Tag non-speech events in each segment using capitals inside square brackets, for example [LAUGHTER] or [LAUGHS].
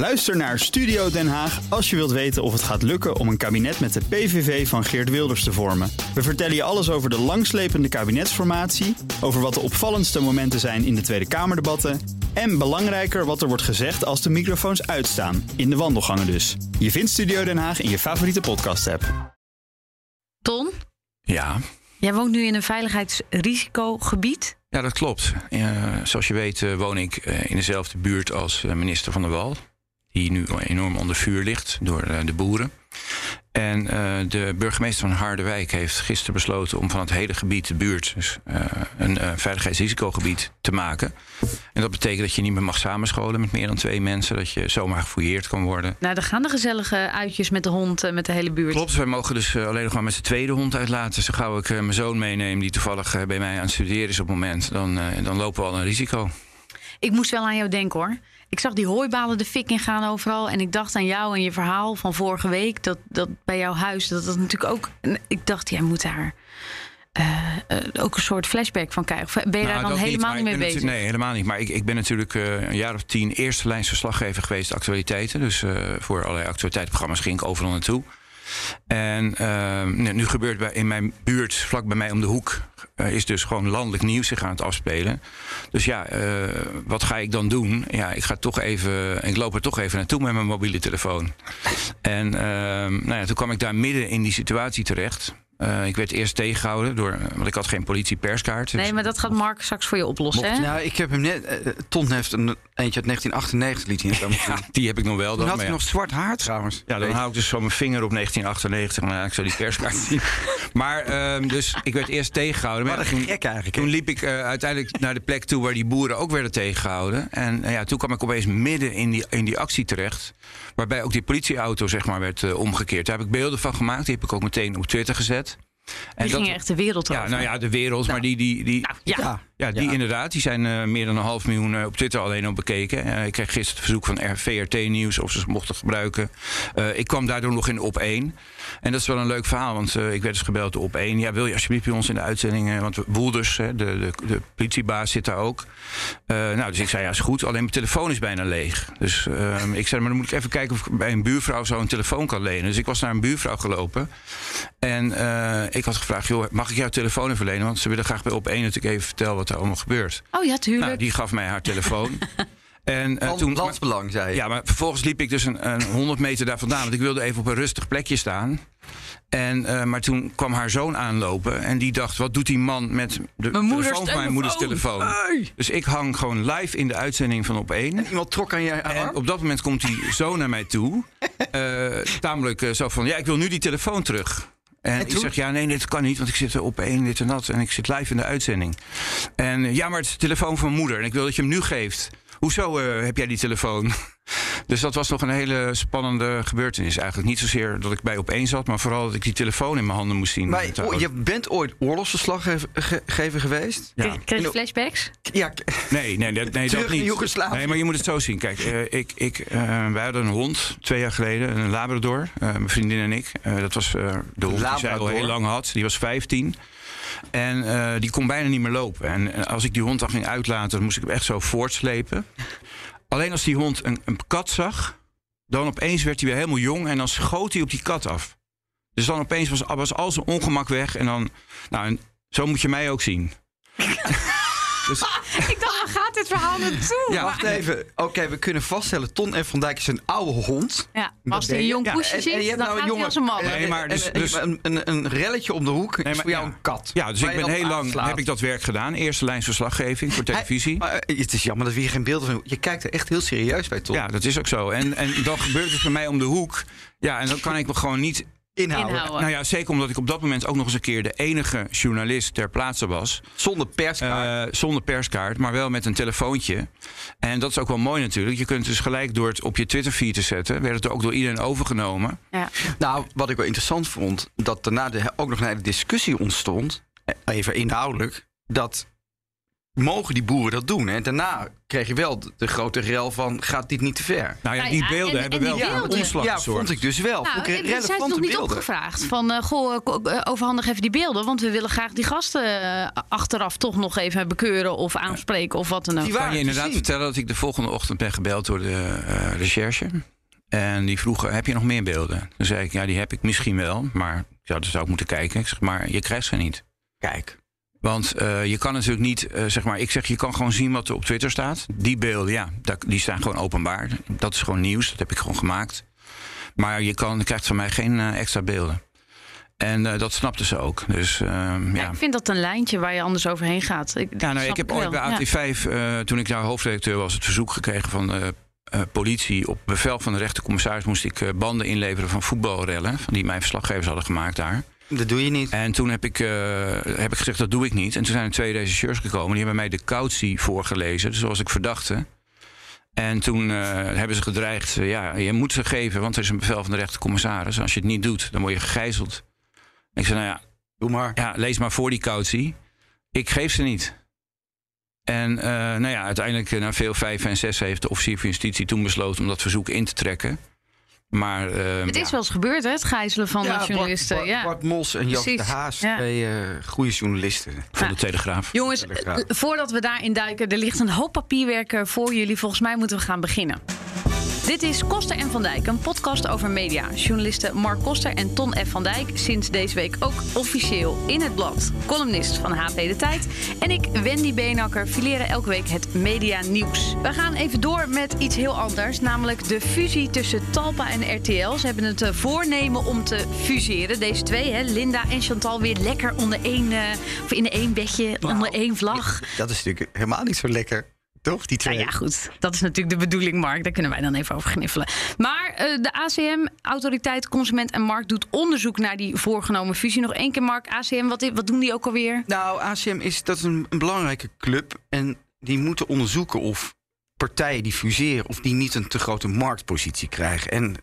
Luister naar Studio Den Haag als je wilt weten of het gaat lukken om een kabinet met de PVV van Geert Wilders te vormen. We vertellen je alles over de langslepende kabinetsformatie, over wat de opvallendste momenten zijn in de Tweede Kamerdebatten en belangrijker wat er wordt gezegd als de microfoons uitstaan, in de wandelgangen dus. Je vindt Studio Den Haag in je favoriete podcast-app. Ton, Ja, jij woont nu in een veiligheidsrisicogebied. ja dat klopt. Eh, zoals je weet eh, woon ik eh, in dezelfde buurt als eh, minister Van der Wal. Die nu enorm onder vuur ligt door eh, de boeren. En eh, de burgemeester van Harderwijk heeft gisteren besloten om van het hele gebied, de buurt, dus, eh, een veiligheidsrisicogebied te maken. En dat betekent dat je niet meer mag samenscholen met meer dan twee mensen. Dat je zomaar gefouilleerd kan worden. Nou, er gaan de gezellige uitjes met de hond, met de hele buurt. Klopt, wij mogen dus alleen nog maar met z'n tweede hond uitlaten. Zo gauw ik mijn zoon meeneem, die toevallig bij mij aan het studeren is op het moment, dan, dan lopen we al een risico. Ik moest wel aan jou denken hoor. Ik zag die hooibalen de fik in gaan overal. En ik dacht aan jou en je verhaal van vorige week. Dat, dat bij jouw huis, dat dat natuurlijk ook... Ik dacht, jij moet daar eh, eh, ook een soort flashback van krijgen. Ben je daar Nou, dan dat helemaal niet mee bezig? Nee, helemaal niet. Maar ik, ik ben natuurlijk eh, een jaar of tien eerste lijns verslaggever geweest, actualiteiten. Dus voor allerlei actualiteitsprogramma's ging ik overal naartoe. En eh, nu nu gebeurt bij, in mijn buurt, vlak bij mij om de hoek, eh, is dus gewoon landelijk nieuws zich aan het afspelen. Dus ja, eh, wat ga ik dan doen? Ja, ik ga toch even, ik loop er toch even naartoe met mijn mobiele telefoon. En eh, nou ja, toen kwam ik daar midden in die situatie terecht. Eh, ik werd eerst tegengehouden door, want ik had geen politie-perskaart. Nee, maar dat gaat Mark straks voor je oplossen. Hè? Nou, ik heb hem net. eh, Ton heeft een eentje uit 1998 liet hij [LAUGHS] Ja, die heb ik nog wel. Toen Dan, had hij ja. nog zwart haar trouwens. Ja, dan hou ik dus zo mijn vinger op 1998. Maar ja, ik zou die perskaart [LAUGHS] zien. Maar ehm, dus ik werd eerst tegengehouden. Maar toen, gek eigenlijk. toen liep ik uiteindelijk naar de plek toe waar die boeren ook werden tegengehouden. En ja, toen kwam ik opeens midden in die, in die actie terecht. Waarbij ook die politieauto zeg maar, werd eh, omgekeerd. Daar heb ik beelden van gemaakt. Die heb ik ook meteen op Twitter gezet. En Die dat- ging echt de wereld ja, over. nou ja, de wereld. maar die, die, die, Nou, ja. Ja. ja, die Ja. inderdaad. Die zijn eh, meer dan een half miljoen eh, op Twitter alleen al bekeken. Eh, ik kreeg gisteren het verzoek van VRT Nieuws of ze ze mochten gebruiken. Eh, ik kwam daardoor nog in op 1. En dat is wel een leuk verhaal, want eh, ik werd dus gebeld op 1. Ja, wil je alsjeblieft bij ons in de uitzending? eh, want Woelders, hè, de, de, de politiebaas, zit daar ook. Eh, nou, dus ik zei, ja, is goed. Alleen mijn telefoon is bijna leeg. Dus eh, ik zei, maar dan moet ik even kijken of ik bij een buurvrouw zo een telefoon kan lenen. Dus ik was naar een buurvrouw gelopen. En ik had gevraagd, joh, mag ik jouw telefoon even lenen? Want ze willen graag bij op 1 dat ik even vertel wat er allemaal gebeurt. Oh ja, tuurlijk. Nou, die gaf mij haar telefoon. [LAUGHS] en eh, Van toen. landsbelang, zei je. Ja, maar vervolgens liep ik dus een, een 100 meter daar vandaan. Want ik wilde even op een rustig plekje staan. En, eh, maar toen kwam haar zoon aanlopen. En die dacht, wat doet die man met de Mijn moeders telefoon van mijn moeders telefoon. Dus ik hang gewoon live in de uitzending van op 1. Iemand trok aan je En arm. op dat moment komt die zo naar mij toe. [LAUGHS] eh, tamelijk zo van, ja, ik wil nu die telefoon terug. En, ik toen? zeg, ja, nee, dit kan niet, want ik zit er op één, dit en dat. En ik zit live in de uitzending. En ja, maar het is de telefoon van mijn moeder. En ik wil dat je hem nu geeft. Hoezo eh, heb jij die telefoon? [LAUGHS] Dus dat was nog een hele spannende gebeurtenis. Eigenlijk niet zozeer dat ik bij op één zat, maar vooral dat ik die telefoon in mijn handen moest zien. Maar oh, je bent ooit oorlogsverslaggever ge- gever geweest? Ja. Kreeg- je flashbacks? Ja, Nee, nee, nee, nee [LAUGHS] Terug dat niet. Joegoslavië. Nee, maar je moet het zo zien. Kijk, eh, ik, ik, eh, wij hadden een hond twee jaar geleden, een Labrador, eh, mijn vriendin en ik. Eh, dat was eh, de hond die zij al heel lang had. Die was 15. En eh, die kon bijna niet meer lopen. En eh, als ik die hond dan ging uitlaten, dan moest ik hem echt zo voortslepen. Alleen als die hond een, een kat zag, dan opeens werd hij weer helemaal jong en dan schoot hij op die kat af. Dus dan opeens was, was al zijn ongemak weg. En dan, nou, en zo moet je mij ook zien. [LAUGHS] dus, Ik dacht, gaat dit verhaal naartoe? Ja, wacht even. Oké, we kunnen vaststellen, Ton F. van Dijk is een oude hond. Ja, maar als hij een je? jong Ja, poesje En- ziet, en je hebt dan nou een jongen- als een man. Nee, maar dus- en, dus- een, een, een relletje om de hoek is maar- voor jou ja. een kat. Ja, dus ik ben heel lang aanslaat. heb ik dat werk gedaan. Eerste lijn verslaggeving voor televisie. Hij- maar, eh, het is jammer dat we hier geen beelden van Je kijkt er echt heel serieus bij, Ton. ja, dat is ook zo. En, en dan gebeurt het bij mij om de hoek. Ja, en dan kan ik me gewoon niet. Inhouden. Inhouden. Nou ja, zeker omdat ik op dat moment ook nog eens een keer de enige journalist ter plaatse was. Zonder perskaart. Eh, zonder perskaart, maar wel met een telefoontje. En dat is ook wel mooi natuurlijk. Je kunt dus gelijk door het op je Twitter-feed te zetten. werd het ook door iedereen overgenomen. Ja. Nou, wat ik wel interessant vond, dat daarna de, ook nog een hele discussie ontstond, eh, even inhoudelijk, dat mogen die boeren dat doen. En daarna kreeg je wel de, grote rel van, gaat dit niet te ver? Nou ja, Nou die beelden en- hebben en wel beelden. omslag Ja, vond ik dus wel. Nou, ik zijn ze nog niet beelden. opgevraagd? Van, eh, goh, eh, eh, overhandig even die beelden. Want we willen graag die gasten achteraf toch nog even bekeuren of aanspreken of wat dan ook. Die kan waren je inderdaad zien. vertellen dat ik de volgende ochtend ben gebeld door de eh, recherche. En die vroegen, heb je nog meer beelden? Toen zei ik, ja, die heb ik misschien wel. Maar ja, dan zou ik moeten kijken. Ik zeg, maar je krijgt ze niet. Kijk, Want eh, je kan natuurlijk niet, eh, zeg maar, ik zeg, je kan gewoon zien wat er op Twitter staat. Die beelden, ja, die staan gewoon openbaar. Dat is gewoon nieuws, dat heb ik gewoon gemaakt. Maar je, kan, je krijgt van mij geen eh, extra beelden. En dat snapten ze ook. Dus Ja, ja. ik vind dat een lijntje waar je anders overheen gaat. Ik, Ja, nou, ik heb ooit bij Ja. AT5, eh, toen ik daar hoofdredacteur was, het verzoek gekregen van de politie. Op bevel van de rechtercommissaris moest ik banden inleveren van voetbalrellen. Van die mijn verslaggevers hadden gemaakt daar. Dat doe je niet. En toen heb ik, eh, heb ik gezegd, dat doe ik niet. En toen zijn er twee regisseurs gekomen. Die hebben mij de cautie voorgelezen, zoals ik verdachte. En toen eh, hebben ze gedreigd, eh, ja, je moet ze geven, want er is een bevel van de rechtercommissaris. Als je het niet doet, dan word je gegijzeld. Ik zei, nou ja, Doe maar. ja, lees maar voor die cautie. Ik geef ze niet. En nou ja, uiteindelijk na veel vijf en zes heeft de officier van justitie toen besloten om dat verzoek in te trekken. Maar eh, Het ja, is wel eens gebeurd, hè, het gijzelen van Ja, Bart- journalisten. Bart, ja. Bart Mos en Jas de. Haas, Ja. twee eh, goede journalisten. van de Telegraaf. Jongens, Telegraaf. eh, voordat we daarin duiken, er ligt een hoop papierwerk eh, voor jullie. Volgens mij moeten we gaan beginnen. Dit is Koster en Van Dijk, een podcast over media. Journalisten Mark Koster en Ton F. Van Dijk, sinds deze week ook officieel in het blad. Columnist van HP De Tijd. En ik, Wendy Beenakker, fileren elke week het media nieuws. We gaan even door met iets heel anders, namelijk de fusie tussen Talpa en RTL. Ze hebben het eh, voornemen om te fuseren. Deze twee, hè, Linda en Chantal, weer lekker onder één, eh, of in één bedje, onder één vlag. Dat is natuurlijk helemaal niet zo lekker, toch? Die twee. Nou ja, goed. Dat is natuurlijk de bedoeling, Mark. Daar kunnen wij dan even over gniffelen. Maar eh, de ACM, Autoriteit Consument en Markt, doet onderzoek naar die voorgenomen fusie. Nog één keer, Mark. ACM, wat, wat doen die ook alweer? Nou, ACM is, dat is een, een belangrijke club. En die moeten onderzoeken of partijen die fuseren... of die niet een te grote marktpositie krijgen. En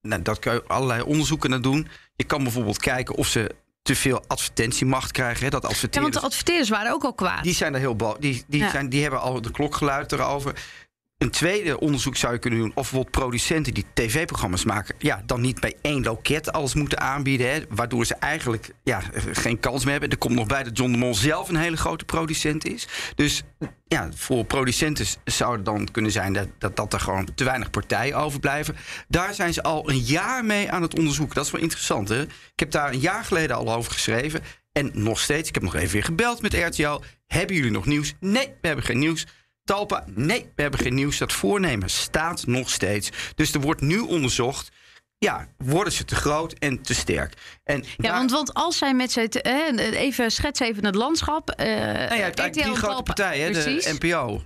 nou, dat kan je allerlei onderzoeken naar doen. Je kan bijvoorbeeld kijken of ze te veel advertentiemacht krijgen. Hè, dat Ja, adverteerders... want de adverteerders waren ook al kwaad. Die zijn er heel bo- die, die, Ja. zijn, die hebben al de klok geluid erover. Een tweede onderzoek zou je kunnen doen of bijvoorbeeld producenten die tv-programma's maken, ja, dan niet bij één loket alles moeten aanbieden, hè, waardoor ze eigenlijk ja, geen kans meer hebben. Er komt nog bij dat John de Mol zelf een hele grote producent is. Dus ja, voor producenten zou het dan kunnen zijn dat, dat, dat er gewoon te weinig partijen overblijven. Daar zijn ze al een jaar mee aan het onderzoeken. Dat is wel interessant. Hè? Ik heb daar een jaar geleden al over geschreven. En nog steeds, ik heb nog even weer gebeld met RTL. Hebben jullie nog nieuws? Nee, we hebben geen nieuws. Talpa, nee, we hebben geen nieuws. Dat voornemen staat nog steeds. Dus er wordt nu onderzocht. Ja, worden ze te groot en te sterk? En Ja, want, want als zij met z'n... even schets even het landschap. eh Nou, je hebt eigenlijk RTL drie en grote partijen. De NPO,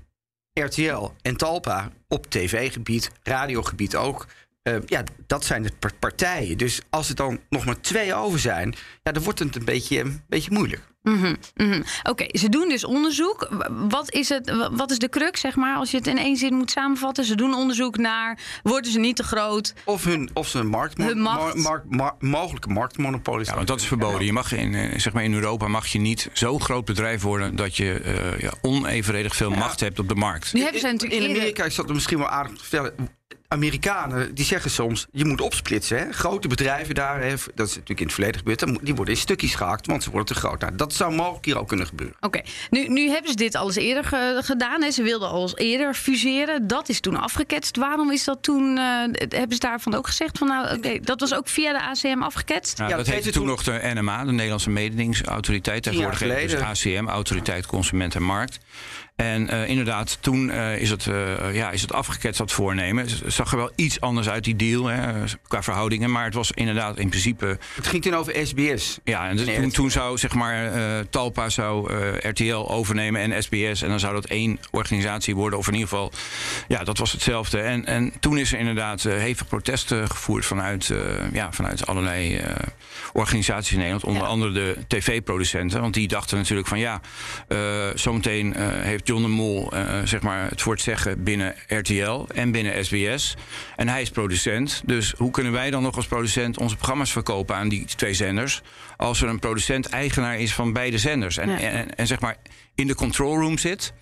RTL en Talpa op tv-gebied, radiogebied ook. Eh, ja, dat zijn de par- partijen. Dus als er dan nog maar twee over zijn, ja, dan wordt het een beetje, een beetje moeilijk. Mhm, mhm. Oké, ze doen dus onderzoek. Wat is, het, wat is de crux, zeg maar, als je het in één zin moet samenvatten? Ze doen onderzoek naar, worden ze niet te groot? Of, hun, of ze een markt, Hun macht. mogelijke marktmonopolie Ja, want dat is verboden. Je mag in, eh, zeg maar in Europa mag je niet zo'n groot bedrijf worden dat je eh, ja, onevenredig veel macht hebt op de markt. Nu hebben ze natuurlijk In Amerika is dat misschien wel aardig te vertellen. Amerikanen die zeggen soms, je moet opsplitsen. Hè? Grote bedrijven daar, hè, dat is natuurlijk in het verleden gebeurd... die worden in stukjes gehakt, want ze worden te groot. Nou, dat zou mogelijk hier ook kunnen gebeuren. Oké, nu, nu hebben ze dit al eens eerder ge- gedaan. Hè. Ze wilden al eerder fuseren. Dat is toen afgeketst. Waarom is dat toen... eh, hebben ze daarvan ook gezegd van... nou, oké, dat was ook via de ACM afgeketst? Nou, Ja, dat dat heette toen nog de NMA, de Nederlandse jaar Tegenwoordig dus ACM, Autoriteit Consument en Markt. En eh, inderdaad, toen eh, is, het, eh, ja, is het afgeketst, dat voornemen. Het zag er wel iets anders uit, die deal, hè, qua verhoudingen. Maar het was inderdaad in principe... Het ging toen over SBS. Ja, en dus toen, toen zou zeg maar Talpa zou RTL overnemen en SBS. En dan zou dat één organisatie worden. Of in ieder geval, ja, dat was hetzelfde. En, en toen is er inderdaad hevig protest gevoerd vanuit, ja, vanuit allerlei organisaties in Nederland. Onder Ja. andere de tv-producenten. Want die dachten natuurlijk van ja, zometeen heeft John de Mol uh, zeg maar het voor het zeggen binnen RTL en binnen SBS. En hij is producent. Dus hoe kunnen wij dan nog als producent onze programma's verkopen aan die twee zenders? Als er een producent eigenaar is van beide zenders. En, en, en zeg maar in de control room zit,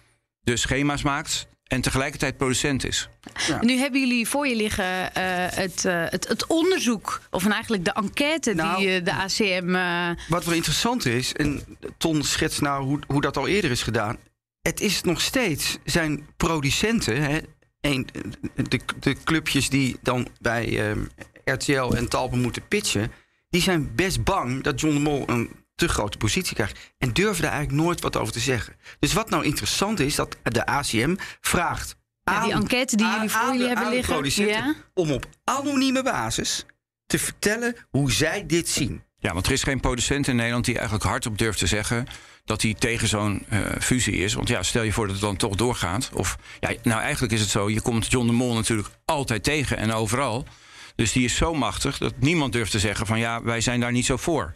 dus schema's maakt en tegelijkertijd producent is. Ja. Nu hebben jullie voor je liggen uh, het, uh, het, het, onderzoek, of eigenlijk de enquête nou, die uh, de ACM. Wat wel interessant is, en Ton schetst nou hoe, hoe dat al eerder is gedaan. Het is nog steeds zijn producenten, hè, een, de, de clubjes die dan bij RTL en Talpen moeten pitchen, die zijn best bang dat John de Mol een te grote positie krijgt. En durven daar eigenlijk nooit wat over te zeggen. Dus wat nou interessant is, dat de ACM vraagt. Ja, aan, die enquête die jullie voor jullie hebben de liggen. producenten Ja? Om op anonieme basis te vertellen hoe zij dit zien. Ja, want er is geen producent in Nederland die eigenlijk hardop durft te zeggen dat hij tegen zo'n uh, fusie is. Want ja, stel je voor dat het dan toch doorgaat. Of ja, nou eigenlijk is het zo, je komt John de Mol natuurlijk altijd tegen en overal. Dus die is zo machtig dat niemand durft te zeggen van ja, wij zijn daar niet zo voor.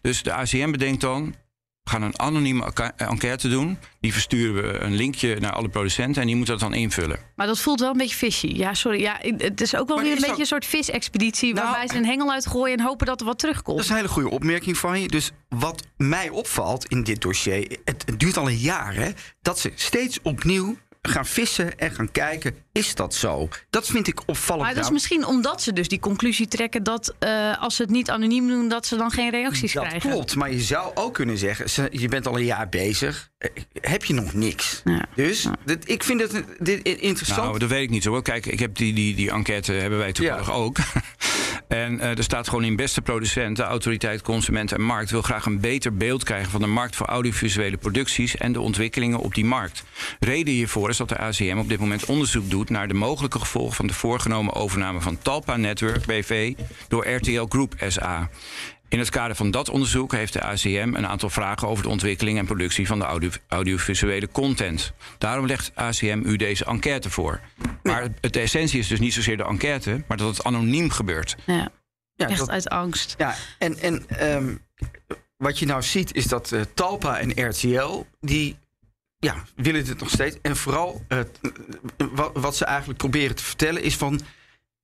Dus de ACM bedenkt dan, we gaan een anonieme enquête doen. Die versturen we een linkje naar alle producenten en die moeten dat dan invullen. Maar dat voelt wel een beetje fishy. Ja, sorry. Ja, het is ook wel Maar weer een beetje een soort visexpeditie... Nou, waarbij ze een hengel uitgooien en hopen dat er wat terugkomt. Dat is een hele goede opmerking van je. Dus wat mij opvalt in dit dossier, het, het duurt al een jaar, hè, dat ze steeds opnieuw gaan vissen en gaan kijken, is dat zo? Dat vind ik opvallend. Maar dat is Nou, misschien omdat ze dus die conclusie trekken... dat eh, als ze het niet anoniem doen, dat ze dan geen reacties dat krijgen. klopt, maar je zou ook kunnen zeggen, ze- je bent al een jaar bezig, eh, heb je nog niks. Ja. Dus dit, ik vind het dit interessant. Nou, dat weet ik niet zo. hoor. Kijk, ik heb die, die, die enquête hebben wij toevallig Ja. ook. [LAUGHS] en eh, er staat gewoon in beste producent, de autoriteit, consument en markt wil graag een beter beeld krijgen van de markt voor audiovisuele producties en de ontwikkelingen op die markt. Reden hiervoor is dat de ACM op dit moment onderzoek doet naar de mogelijke gevolgen van de voorgenomen overname van Talpa Network BV door RTL Group SA. In het kader van dat onderzoek heeft de ACM een aantal vragen over de ontwikkeling en productie van de audio- audiovisuele content. Daarom legt ACM u deze enquête voor. Maar het, de essentie is dus niet zozeer de enquête, maar dat het anoniem gebeurt. Ja, ja, echt dat- uit angst. Ja, en, en ehm, wat je nou ziet is dat eh, Talpa en RTL, die ja, willen dit nog steeds. En vooral eh, wat, wat ze eigenlijk proberen te vertellen is van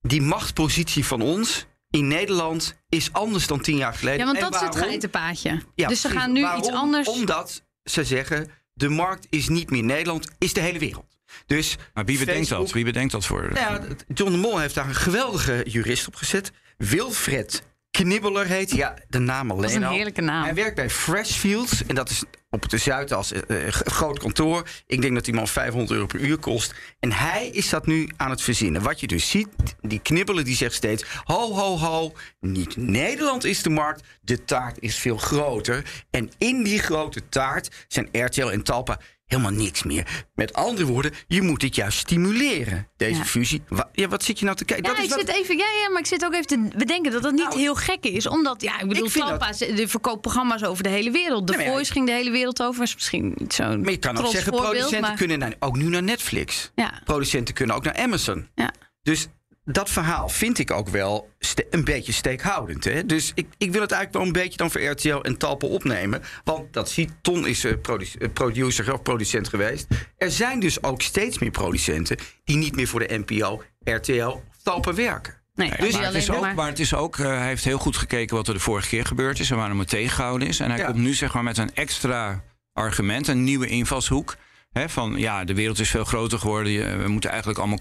die machtspositie van ons in Nederland is anders dan tien jaar geleden. Ja, want En dat is het geitenpaadje. Ja, dus ze gaan nu Waarom? iets anders... Omdat ze zeggen, de markt is niet meer Nederland, is de hele wereld. Dus Maar wie bedenkt Facebook- dat? Wie bedenkt dat voor? nou ja, John de Mol heeft daar een geweldige jurist op gezet. Wilfred Knibbeler heet. Ja, de naam alleen Dat is een al. heerlijke naam. Hij werkt bij Freshfields. En dat is op de Zuidas eh, eh, groot kantoor. Ik denk dat die man 500 euro per uur kost. En hij is dat nu aan het verzinnen. Wat je dus ziet, die knibbelen die zegt steeds... ho, ho, ho, niet Nederland is de markt. De taart is veel groter. En in die grote taart zijn RTL en Talpa helemaal niks meer. Met andere woorden, je moet het juist stimuleren, deze Ja. fusie. Wa- ja, wat zit je nou te kijken? Ja, dat is ik wat- zit even, ja, ja, maar ik zit ook even te bedenken dat dat niet Nou, heel gek is. Omdat, ja, ik bedoel, ik ze- de verkoopt programma's over de hele wereld. De Nee, ja, Voice ging de hele wereld over. Is misschien zo'n Maar je kan ook zeggen, producenten maar- kunnen naar, ook nu naar Netflix. Ja, Producenten kunnen ook naar Amazon. ja. Dus dat verhaal vind ik ook wel een beetje steekhoudend. Hè? Dus ik, ik wil het eigenlijk wel een beetje dan voor RTL en Talpa opnemen. Want dat ziet, Ton is eh, eh, producer of producent geweest. Er zijn dus ook steeds meer producenten die niet meer voor de NPO, RTL of Talpa werken. Nee, Nee, dus maar, het is ook, maar. maar het is ook, eh, hij heeft heel goed gekeken wat er de vorige keer gebeurd is en waarom het tegengehouden is. En hij Ja. komt nu zeg maar met een extra argument, een nieuwe invalshoek. Hè, van ja, de wereld is veel groter geworden. We moeten eigenlijk allemaal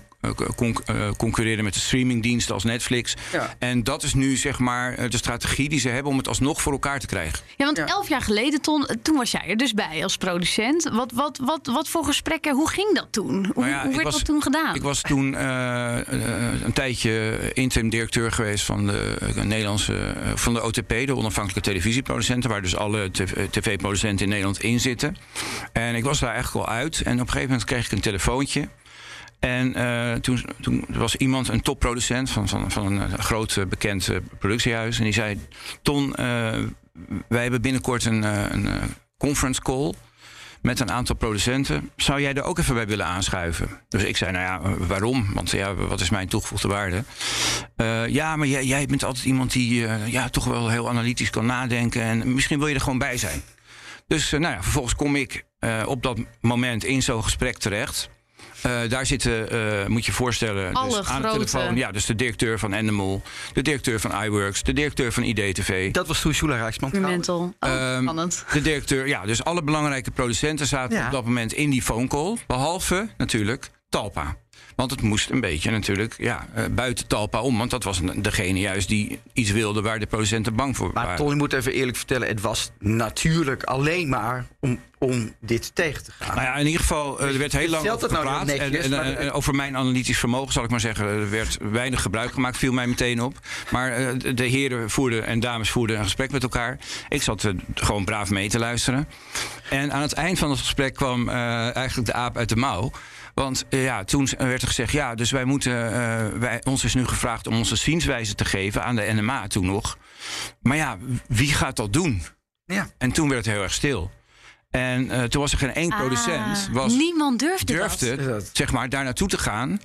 concurreren met de streamingdiensten als Netflix. Ja. En dat is nu zeg maar eh, de strategie die ze hebben om het alsnog voor elkaar te krijgen. Ja, want Ja. elf jaar geleden, Ton, toen was jij er dus bij als producent. Wat, wat, wat, wat voor gesprekken, hoe ging dat toen? Hoe, Nou ja, hoe werd was- dat toen gedaan? Ik was toen eh, eh, een tijdje interim directeur geweest van de eh, Nederlandse eh, van de OTP, de onafhankelijke televisieproducenten, waar dus alle tv- eh, tv-producenten in Nederland in zitten. En ik was daar eigenlijk al uit. En op een gegeven moment kreeg ik een telefoontje. En eh, toen, toen was iemand, een topproducent van, van, van een eh, groot eh, bekend eh, productiehuis. En die zei: Ton, wij hebben binnenkort een, een conference call met een aantal producenten. Zou jij er ook even bij willen aanschuiven? Dus ik zei, nou ja, waarom? Want ja, wat is mijn toegevoegde waarde? Ja, maar jij, jij bent altijd iemand die ja, toch wel heel analytisch kan nadenken. En misschien wil je er gewoon bij zijn. Dus nou ja, vervolgens kom ik op dat moment in zo'n gesprek terecht. Uh, daar zitten, uh, moet je je voorstellen, Alle dus aan grote. de telefoon. Ja, dus de directeur van Animal, de directeur van iWorks, de directeur van IDTV. Dat was toen Shula Rijksman. Mental. Oh, Um, spannend. de directeur, ja, dus alle belangrijke producenten zaten Ja. op dat moment in die phone call. Behalve natuurlijk Talpa. Want het moest een beetje natuurlijk ja, eh, buiten Talpa om. Want dat was degene juist die iets wilde waar de producenten bang voor Maar waren. Ton, je moet even eerlijk vertellen, het was natuurlijk alleen maar om, om dit tegen te gaan. Nou ja, in ieder geval, eh, er werd heel lang Vertelt over nou gepraat. heel netjes, en, en, maar- en over mijn analytisch vermogen, zal ik maar zeggen. Er werd weinig gebruik gemaakt, viel mij meteen op. Maar eh, de- heren voerden en dames voerden een gesprek met elkaar. Ik zat eh, gewoon braaf mee te luisteren. En aan het eind van het gesprek kwam eh, eigenlijk de aap uit de mouw. Want eh, ja, toen werd er gezegd, ja, dus wij moeten, eh, wij, ons is nu gevraagd om onze zienswijze te geven aan de NMA toen nog. Maar ja, wie gaat dat doen? ja. En toen werd het heel erg stil. En eh, toen was er geen één producent. Ah, Was, niemand durfde, durfde. Dat. zeg maar, daar naartoe te gaan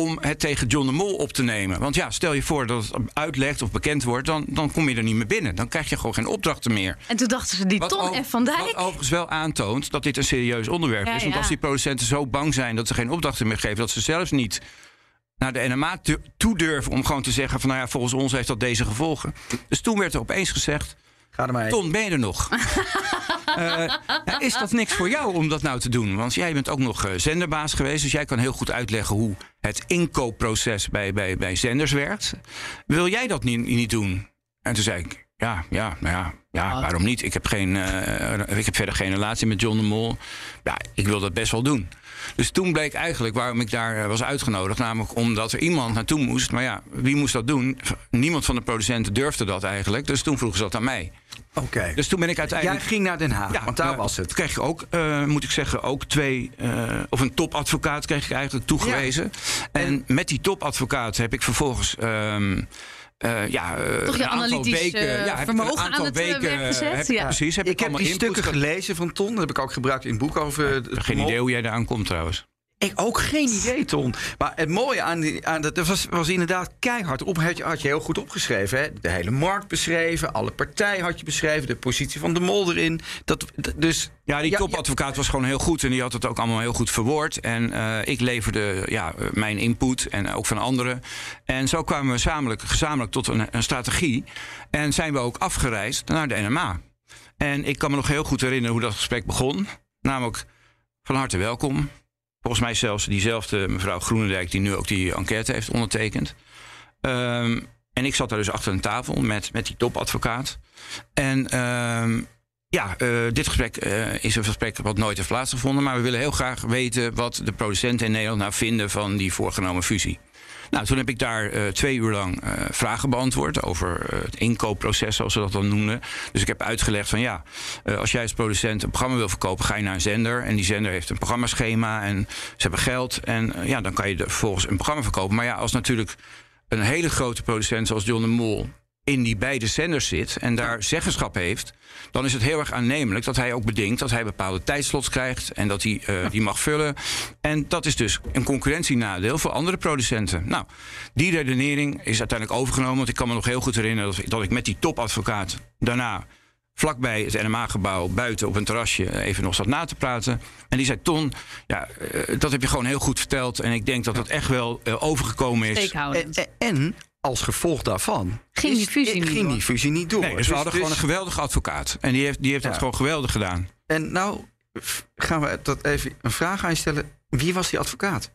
om het tegen John de Mol op te nemen. Want ja, stel je voor dat het uitlegt of bekend wordt... dan, dan kom je er niet meer binnen. Dan krijg je gewoon geen opdrachten meer. En toen dachten ze, die Ton F. van Dijk. wat overigens wel aantoont dat dit een serieus onderwerp Ja, is. Want ja. als die producenten zo bang zijn dat ze geen opdrachten meer geven... dat ze zelfs niet naar de NMA tu- toe durven om gewoon te zeggen... van nou ja, volgens ons heeft dat deze gevolgen. Dus toen werd er opeens gezegd... Ga er maar. Ton, ben je er nog? [LAUGHS] Eh, ja, is dat niks voor jou om dat nou te doen? Want jij bent ook nog eh, zenderbaas geweest. Dus jij kan heel goed uitleggen hoe het inkoopproces bij, bij, bij zenders werkt. Wil jij dat niet, niet doen? En toen zei ik, ja, ja, nou ja, ja waarom niet? Ik heb, geen, eh, ik heb verder geen relatie met John de Mol. Ja, ik wil dat best wel doen. Dus toen bleek eigenlijk waarom ik daar eh, was uitgenodigd. Namelijk omdat er iemand naartoe moest. Maar ja, wie moest dat doen? Niemand van de producenten durfde dat eigenlijk. Dus toen vroegen ze dat aan mij. Oké. Dus toen ben ik uiteindelijk... Jij ging naar Den Haag, want daar eh, was het. Toen kreeg ik ook, eh, moet ik zeggen, ook twee... eh, of een topadvocaat kreeg ik eigenlijk toegewezen. En met die topadvocaat heb ik vervolgens... ehm, eh, ja, eh, Toch je analytisch, weken, eh, ja, heb ik vermogen een aantal aan het, eh, weken, werk gezet? heb- Ja. Precies, heb ik, ik heb allemaal die input stukken ge- gelezen van Ton. Dat heb ik ook gebruikt in het boek over... Ik heb geen idee hoe jij daar aan komt trouwens. Ik ook geen idee, Ton. Maar het mooie aan, die, aan dat, was, was inderdaad keihard op. Had je, had je heel goed opgeschreven. Hè? De hele markt beschreven. Alle partijen had je beschreven. De positie van de mol erin. Dat, dus, Ja, die Ja, topadvocaat was gewoon heel goed en die had het ook allemaal heel goed verwoord. En eh, ik leverde ja, eh, mijn input en ook van anderen. En zo kwamen we gezamenlijk, gezamenlijk tot een, een strategie. En zijn we ook afgereisd naar de NMA. En ik kan me nog heel goed herinneren hoe dat gesprek begon. Namelijk, van harte welkom. Volgens mij zelfs diezelfde mevrouw Groenendijk... die nu ook die enquête heeft ondertekend. Ehm, en ik zat daar dus achter een tafel met, met die topadvocaat. En ehm, ja, eh, dit gesprek eh, is een gesprek wat nooit heeft plaatsgevonden. Maar we willen heel graag weten wat de producenten in Nederland nou vinden van die voorgenomen fusie. Nou, toen heb ik daar eh, twee uur lang eh, vragen beantwoord over eh, het inkoopproces, zoals ze dat dan noemden. Dus ik heb uitgelegd van ja, als jij als producent een programma wil verkopen, ga je naar een zender. En die zender heeft een programmaschema en ze hebben geld. En ja, dan kan je er vervolgens een programma verkopen. Maar ja, als natuurlijk een hele grote producent zoals John de Mol in die beide zenders zit en daar zeggenschap heeft, dan is het heel erg aannemelijk dat hij ook bedenkt dat hij bepaalde tijdslots krijgt en dat hij eh, die mag vullen. En dat is dus een concurrentienadeel voor andere producenten. Nou, die redenering is uiteindelijk overgenomen, want ik kan me nog heel goed herinneren dat ik, dat ik met die topadvocaat daarna vlakbij het NMA-gebouw buiten op een terrasje even nog zat na te praten. En die zei: Ton, ja, eh, dat heb je gewoon heel goed verteld. En ik denk dat dat echt wel eh, overgekomen is. En, en als gevolg daarvan... Ging die is- fusie niet ging door. die fusie niet door. Nee, dus we hadden gewoon een geweldige advocaat. En die heeft, die heeft Ja. dat gewoon geweldig gedaan. En nou gaan we dat even een vraag aan je stellen. Wie was die advocaat?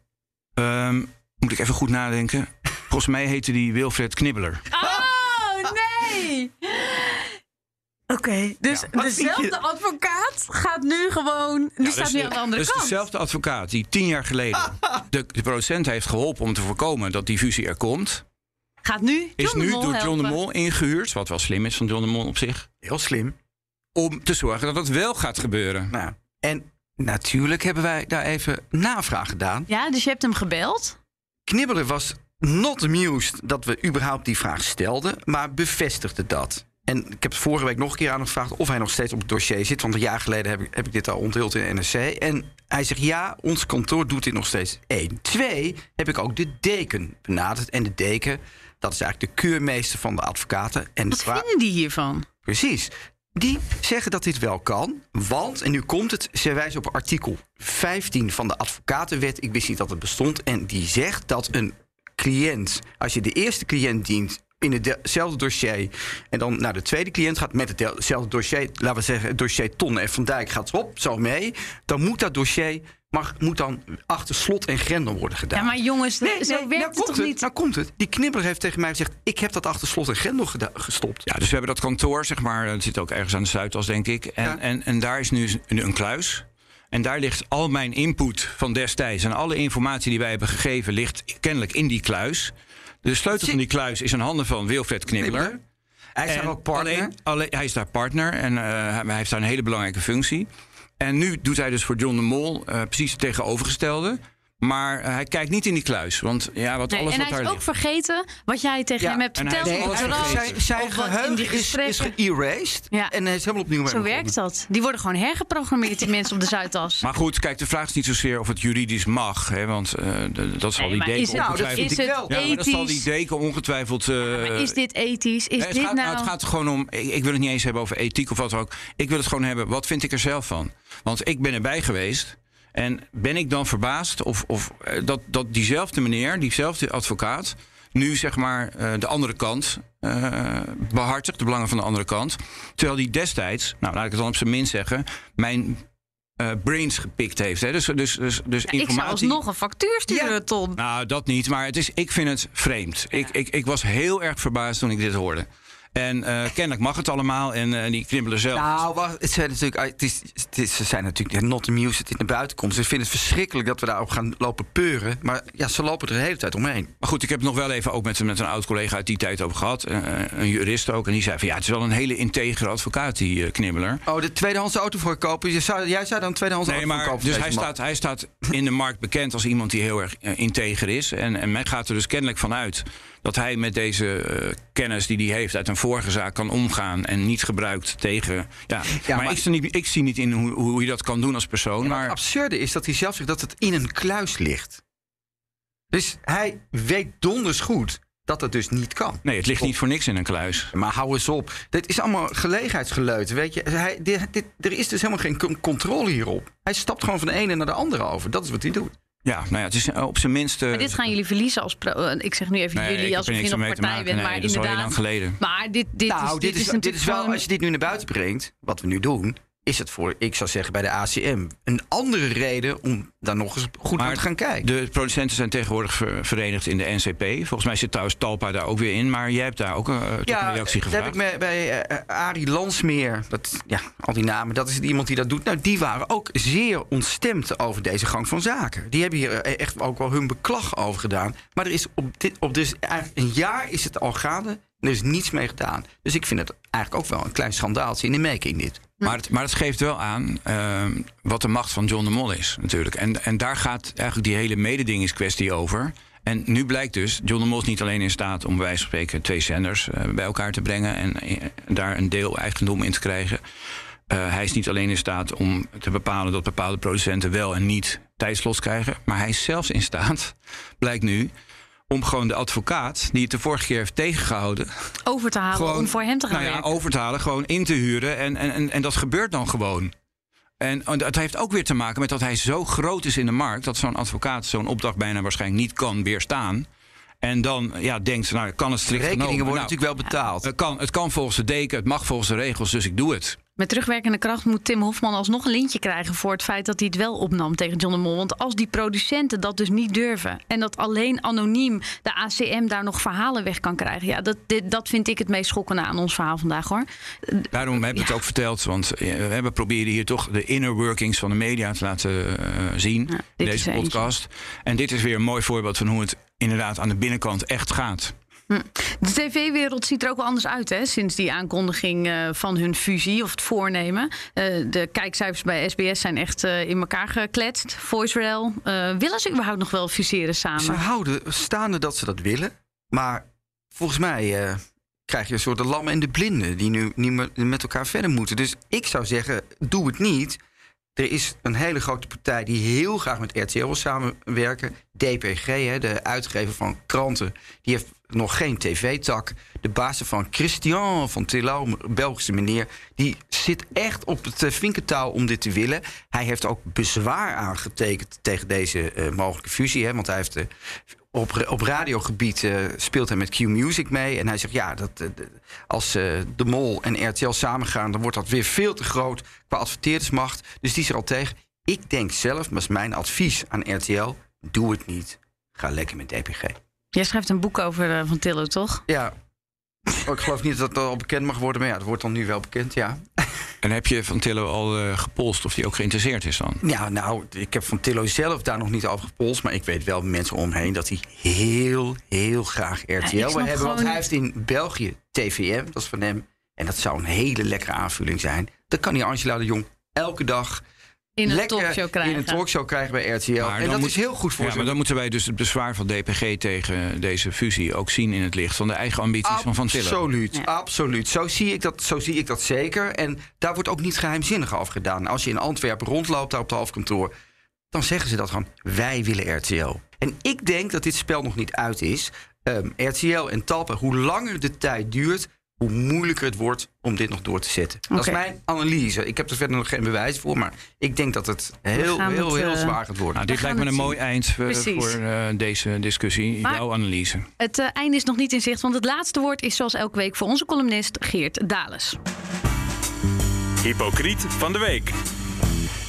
Ehm, moet ik even goed nadenken. Volgens mij heette die Wilfred Knibbeler. Oh, nee! Oké, dus dezelfde advocaat gaat nu gewoon... Die Ja, staat dus nu de- aan de andere dus kant. dezelfde advocaat die tien jaar geleden [LAUGHS] de, de producent heeft geholpen om te voorkomen dat die fusie er komt. Gaat nu Is John de nu Mol door John de. Mol ingehuurd. Wat wel slim is van John de Mol op zich. Heel slim. Om te zorgen dat het wel gaat gebeuren. Nou, en natuurlijk hebben wij daar even navraag gedaan. Ja, dus je hebt hem gebeld. Knibbeler was not amused dat we überhaupt die vraag stelden, maar bevestigde dat. En ik heb vorige week nog een keer aan hem gevraagd of hij nog steeds op het dossier zit. Want een jaar geleden heb ik, heb ik dit al onthuld in de NRC. En hij zegt ja, ons kantoor doet dit nog steeds. Eén. Twee, heb ik ook de deken benaderd. En de deken, dat is eigenlijk de keurmeester van de advocaten. En Wat vinden die hiervan? Precies. Die zeggen dat dit wel kan. Want, en nu komt het, ze wijzen op artikel 15 van de advocatenwet. Ik wist niet dat het bestond. En die zegt dat een cliënt, als je de eerste cliënt dient in hetzelfde dossier. En dan naar de tweede cliënt gaat met hetzelfde dossier. Laten we zeggen, het dossier Ton en Van Dijk gaat op, zo mee. Dan moet dat dossier mag, moet dan achter slot en grendel worden gedaan. Ja, maar jongens, nee, zo nee, werkt nou het toch het, niet? Nou komt het. Die knibbeler heeft tegen mij gezegd... ik heb dat achter slot en grendel gestopt. Ja, dus we hebben dat kantoor, zeg maar... dat zit ook ergens aan de Zuidas, denk ik. En, en, en daar is nu een, een kluis... En daar ligt al mijn input van destijds en alle informatie die wij hebben gegeven, ligt kennelijk in die kluis. De sleutel van die kluis is in handen van Wilfred Knibbeler. Hij is daar ook partner. Alleen, hij is daar partner en uh, hij heeft daar een hele belangrijke functie. En nu doet hij dus voor John de Mol uh, precies het tegenovergestelde. Maar uh, hij kijkt niet in die kluis. Want ja, wat nee, alles en wat hij is ook ligt. vergeten wat jij tegen Ja, hem hebt verteld. vergeten. rood, Zijn, zijn in geheugen die is, is geërased. Ja. En hij is helemaal opnieuw Zo werkt dat. Die worden gewoon hergeprogrammeerd, die mensen op de Zuidas. Maar goed, kijk, de vraag is niet zozeer of het juridisch mag. Hè, want eh, dat zal Nee, die maar deken is het, Nou, dat ongetwijfeld... is ik het ja, dat zal die deken ongetwijfeld... eh, Maar is dit ethisch? Is Nee, het, dit gaat, nou... nou, het gaat gewoon om. Ik, ik wil het niet eens hebben over ethiek of wat dan ook. Ik wil het gewoon hebben. Wat vind ik er zelf van? Want ik ben erbij geweest. En ben ik dan verbaasd of, of eh, dat, dat diezelfde meneer, diezelfde advocaat. nu zeg maar eh, de andere kant eh, behartigt, de belangen van de andere kant. Terwijl die destijds, nou laat ik het dan op zijn minst zeggen. mijn brains gepikt heeft. Hè? Dus, dus, dus, dus Ja, ik zou informatie. alsnog een factuur sturen, Ton. Nou, dat niet. Maar het is, ik vind het vreemd. Ik, ik, ik was heel erg verbaasd toen ik dit hoorde. En eh, kennelijk mag het allemaal. En eh, die knibbelen zelf. Nou, wacht, het zijn natuurlijk, het is, het is, ze zijn natuurlijk not amused dat dit naar buiten komt. Ze vinden het verschrikkelijk dat we daarop gaan lopen peuren. Maar ja, ze lopen er de hele tijd omheen. Maar goed, ik heb het nog wel even ook met, met een oud collega uit die tijd over gehad. eh, een jurist ook. En die zei van ja, het is wel een hele integere advocaat, die knibbeler. Oh, de tweedehands auto voor kopen. Je zou, jij zou dan tweedehands Nee, auto voor maar dus hij man. staat, hij staat in de markt bekend als iemand die heel erg integer is. En, en men gaat er dus kennelijk van uit dat hij met deze eh, kennis die hij heeft uit een vorige zaak kan omgaan en niet gebruikt tegen. Ja, maar, maar- Ik, zie niet, ik zie niet in hoe, hoe je dat kan doen als persoon. Maar Maar het absurde is dat hij zelf zegt dat het in een kluis ligt. Dus hij weet donders goed dat het dus niet kan. nee, het ligt niet voor niks in een kluis. Maar hou eens op. Dit is allemaal gelegenheidsgeleuten, weet je. Hij, dit, dit- er is dus helemaal geen con- controle hierop. Hij stapt gewoon van de ene naar de andere over. Dat is wat hij doet. Ja, nou ja, het is eh, op zijn minst. eh, Maar dit gaan jullie verliezen als... pro- eh, ik zeg nu even nee, jullie er je nog partij maken. bent. Nee, maar dat is al heel inderdaad... lang geleden. Maar dit, dit nou, is, dit is, dit natuurlijk is wel, gewoon- als je dit nu naar buiten brengt, wat we nu doen, is het voor, ik zou zeggen, bij de ACM een andere reden om daar nog eens goed naar te gaan kijken. De producenten zijn tegenwoordig ver- verenigd in de NCP. Volgens mij zit trouwens Talpa daar ook weer in. Maar jij hebt daar ook eh, een reactie dat gevraagd. heb ik me, bij eh, Arie Lansmeer, dat, ja, al die namen, dat is iemand die dat doet. Nou, die waren ook zeer ontstemd over deze gang van zaken. Die hebben hier echt ook wel hun beklag over gedaan. Maar er is op dit, op dus eigenlijk een jaar is het al gaande en er is niets mee gedaan. Dus ik vind het eigenlijk ook wel een klein schandaaltje in de making dit. Maar het, maar het geeft wel aan ehm, wat de macht van John de Mol is, natuurlijk. En, en daar gaat eigenlijk die hele mededingingskwestie over. En nu blijkt dus, John de Mol is niet alleen in staat om bij wijze van spreken twee zenders eh, bij elkaar te brengen en eh, daar een deel eigendom in te krijgen. Eh, hij is niet alleen in staat om te bepalen dat bepaalde producenten wel en niet tijdslots krijgen. Maar hij is zelfs in staat, [LAUGHS] blijkt nu, om gewoon de advocaat die het de vorige keer heeft tegengehouden, over te halen om voor hem te gaan nou ja, werken. over te halen, gewoon in te huren. En, en, en, en dat gebeurt dan gewoon. En het heeft ook weer te maken met dat hij zo groot is in de markt... dat zo'n advocaat zo'n opdracht bijna waarschijnlijk niet kan weerstaan. En dan ja, denkt, nou, kan het strikt Rekeningen genomen. worden Nou, natuurlijk wel betaald. het kan, het kan volgens de deken, het mag volgens de regels, dus ik doe het. Met terugwerkende kracht moet Tim Hofman alsnog een lintje krijgen voor het feit dat hij het wel opnam tegen John de Mol. Want als die producenten dat dus niet durven en dat alleen anoniem de ACM daar nog verhalen weg kan krijgen, ja, dat, dit, dat vind ik het meest schokkende aan ons verhaal vandaag hoor. Daarom heb ik het ook verteld, want eh, we proberen hier toch de inner workings van de media te laten eh, zien Ja, in deze eentje. podcast. En dit is weer een mooi voorbeeld van hoe het inderdaad aan de binnenkant echt gaat. De tv-wereld ziet er ook wel anders uit hè, sinds die aankondiging eh, van hun fusie of het voornemen. Eh, de kijkcijfers bij SBS zijn echt eh, in elkaar gekletst. VoiceRail, willen ze überhaupt nog wel fuseren samen? Ze houden staande dat ze dat willen. Maar volgens mij krijg je een soort de lam en de blinde... die nu niet meer met elkaar verder moeten. Dus ik zou zeggen, doe het niet. er is een hele grote partij die heel graag met RTL wil samenwerken. DPG, hè, de uitgever van kranten, die heeft nog geen tv-tak. De baas van Christian van Tillau, Belgische meneer, die zit echt op het uh, vinkentouw om dit te willen. Hij heeft ook bezwaar aangetekend tegen deze uh, mogelijke fusie. Hè, want hij heeft uh, op, op radiogebied uh, speelt hij met Q Music mee. En hij zegt, ja, dat, als De Mol en RTL samengaan... dan wordt dat weer veel te groot qua adverteerdersmacht. Dus die is er al tegen. Ik denk zelf, maar is mijn advies aan RTL... doe het niet. Ga lekker met DPG. Jij schrijft een boek over Van Tillo, toch? Ja. Oh, ik geloof niet dat dat al bekend mag worden, maar ja, dat wordt dan nu wel bekend, ja. En heb je Van Tillo al uh, gepolst of hij ook geïnteresseerd is dan? Ja, nou, ik heb Van Tillo zelf daar nog niet over gepolst. Maar ik weet wel mensen omheen dat hij heel, heel graag RTL ja, wil hebben. Gewoon... Want hij heeft in België TVM, dat is van hem. En dat zou een hele lekkere aanvulling zijn. Dan kan hij Angela de Jong elke dag in een talkshow krijgen. In een talkshow krijgen bij RTL. Maar en dat moet, is heel goed voor ja, ze. Maar dan moeten wij dus het bezwaar van DPG tegen deze fusie ook zien in het licht van de eigen ambities absoluut, van Van Tillen. Absoluut, ja. absoluut. Zo zie, ik dat, zo zie ik dat zeker. En daar wordt ook niet geheimzinnig over gedaan. Als je in Antwerpen rondloopt daar op het hoofdkantoor, dan zeggen ze dat gewoon: wij willen RTL. En ik denk dat dit spel nog niet uit is. Um, RTL en Talpa, hoe langer de tijd duurt, hoe moeilijker het wordt om dit nog door te zetten. Okay. Dat is mijn analyse. Ik heb er verder nog geen bewijs voor, maar ik denk dat het heel, heel, heel uh, zwaar gaat worden. Nou, dit lijkt me een zien. mooi eind uh, voor uh, deze discussie, maar jouw analyse. Het uh, einde is nog niet in zicht, want het laatste woord is zoals elke week voor onze columnist Geert Dales. Hypocriet van de week.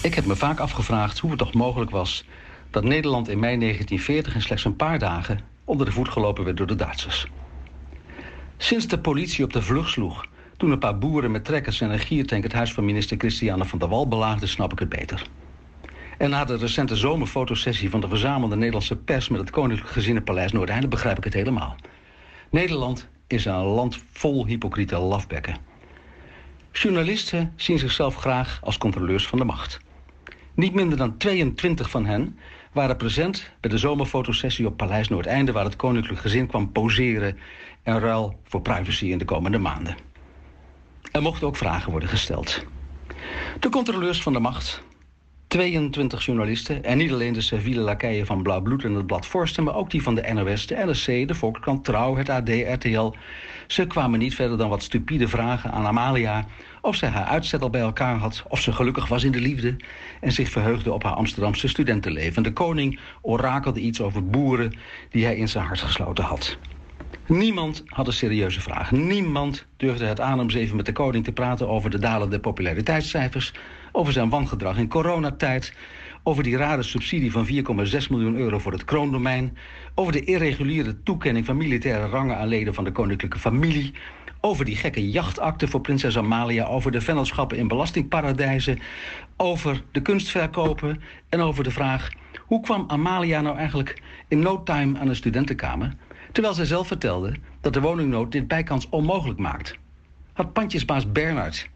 Ik heb me vaak afgevraagd hoe het toch mogelijk was dat Nederland in mei 1940 in slechts een paar dagen onder de voet gelopen werd door de Duitsers. Sinds de politie op de vlucht sloeg, toen een paar boeren met trekkers en een giertank het huis van minister Christiane van der Wal belaagden, snap ik het beter. En na de recente zomerfotosessie van de verzamelde Nederlandse pers met het Koninklijk Gezinnenpaleis Noordeinde begrijp ik het helemaal. Nederland is een land vol hypocriete lafbekken. Journalisten zien zichzelf graag als controleurs van de macht. Niet minder dan 22 van hen waren present bij de zomerfotosessie op Paleis Noordeinde... waar het koninklijk gezin kwam poseren en ruil voor privacy in de komende maanden. Er mochten ook vragen worden gesteld. De controleurs van de macht, 22 journalisten... en niet alleen de civiele lakeien van Blauw Bloed en het Blad Forsten... maar ook die van de NOS, de NRC, de Volkskrant, Trouw, het AD, RTL... ze kwamen niet verder dan wat stupide vragen aan Amalia... of zij haar uitzet al bij elkaar had, of ze gelukkig was in de liefde... en zich verheugde op haar Amsterdamse studentenleven. De koning orakelde iets over boeren die hij in zijn hart gesloten had... Niemand had een serieuze vraag. Niemand durfde het aan om even met de koning te praten over de dalende populariteitscijfers, over zijn wangedrag in coronatijd, over die rare subsidie van 4,6 miljoen euro voor het kroondomein, over de irreguliere toekenning van militaire rangen aan leden van de koninklijke familie, over die gekke jachtakte voor prinses Amalia, over de vennootschappen in belastingparadijzen, over de kunstverkopen en over de vraag hoe kwam Amalia nou eigenlijk in no time aan een studentenkamer? Terwijl zij zelf vertelde dat de woningnood dit bijkans onmogelijk maakt. Had pandjesbaas Bernard,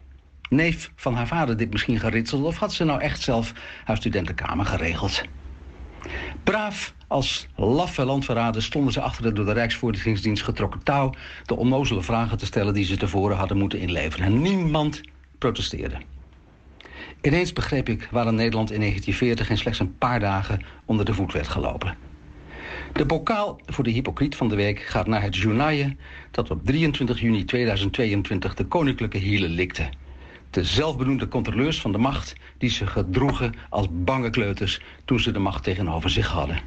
neef van haar vader, dit misschien geritseld... of had ze nou echt zelf haar studentenkamer geregeld? Braaf als laffe landverraden stonden ze achter de door de Rijksvoorlichtingsdienst getrokken touw... de onnozele vragen te stellen die ze tevoren hadden moeten inleveren. En niemand protesteerde. Ineens begreep ik waarom Nederland in 1940 in slechts een paar dagen onder de voet werd gelopen. De bokaal voor de hypocriet van de week gaat naar het journaille dat op 23 juni 2022 de koninklijke hielen likte. De zelfbenoemde controleurs van de macht die zich gedroegen als bange kleuters toen ze de macht tegenover zich hadden.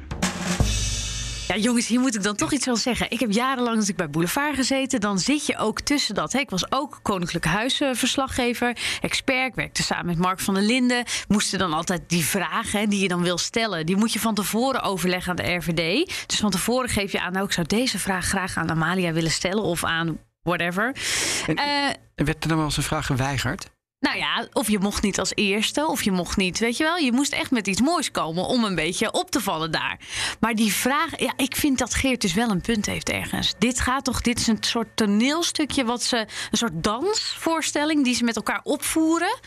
Ja, jongens, hier moet ik dan toch iets wel zeggen. Ik heb jarenlang als ik bij Boulevard gezeten. Dan zit je ook tussen dat. Hè. Ik was ook Koninklijke Huisverslaggever, expert. Ik werkte samen met Mark van der Linden. Moesten dan altijd die vragen die je dan wil stellen... die moet je van tevoren overleggen aan de RVD. Dus van tevoren geef je aan... nou, ik zou deze vraag graag aan Amalia willen stellen... of aan whatever. En, uh, werd er dan wel eens een vraag geweigerd? Nou ja, of je mocht niet als eerste, of je mocht niet, weet je wel. Je moest echt met iets moois komen om een beetje op te vallen daar. Maar die vraag, ja, ik vind dat Geert dus wel een punt heeft ergens. Dit gaat toch, dit is een soort toneelstukje wat ze, een soort dansvoorstelling die ze met elkaar opvoeren.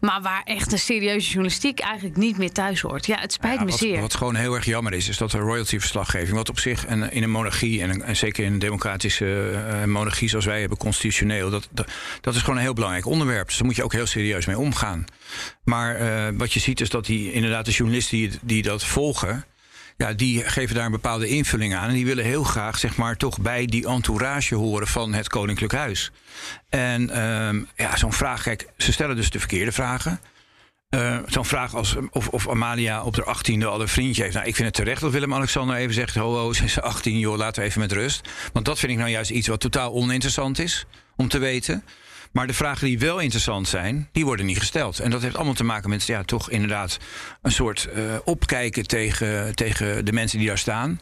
Maar waar echt een serieuze journalistiek eigenlijk niet meer thuis hoort. Ja, het spijt ja, me wat, zeer. Wat gewoon heel erg jammer is, is dat de royalty-verslaggeving, wat op zich in een monarchie en, en zeker in een democratische uh, monarchie zoals wij hebben, constitutioneel, dat, dat, dat is gewoon een heel belangrijk onderwerp. Dus daar moet je ook heel serieus mee omgaan. Maar eh, wat je ziet is dat die, inderdaad de journalisten die, die dat volgen... Ja, die geven daar een bepaalde invulling aan. En die willen heel graag, zeg maar, toch bij die entourage horen van het Koninklijk Huis. En ehm, ja, zo'n vraag, kijk, ze stellen dus de verkeerde vragen. Eh, zo'n vraag als of, of Amalia op de 18e al een vriendje heeft. Nou, ik vind het terecht dat Willem-Alexander even zegt: ho, ho, ze is 18, joh, laten we even met rust. Want dat vind ik nou juist iets wat totaal oninteressant is om te weten. Maar de vragen die wel interessant zijn, die worden niet gesteld. En dat heeft allemaal te maken met ja, toch inderdaad een soort uh, opkijken tegen, tegen de mensen die daar staan.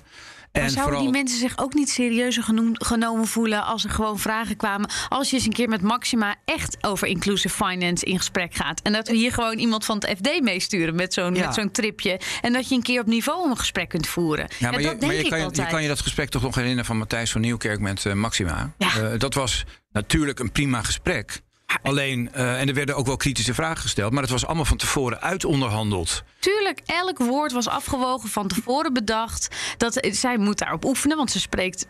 Maar zouden vooral... die mensen zich ook niet serieuzer genomen voelen als er gewoon vragen kwamen? Als je eens een keer met Maxima echt over inclusive finance in gesprek gaat. En dat we hier gewoon iemand van het FD meesturen met zo'n ja. zo'n tripje. En dat je een keer op niveau een gesprek kunt voeren. Ja, maar, ja, dat je, denk je, kan, je, kan je dat gesprek toch nog herinneren van Matthijs van Nieuwkerk met uh, Maxima? Uh, dat was natuurlijk een prima gesprek. Alleen, uh, en er werden ook wel kritische vragen gesteld, maar het was allemaal van tevoren uitonderhandeld. Tuurlijk, elk woord was afgewogen, van tevoren bedacht. Dat, zij moet daarop oefenen, want ze spreekt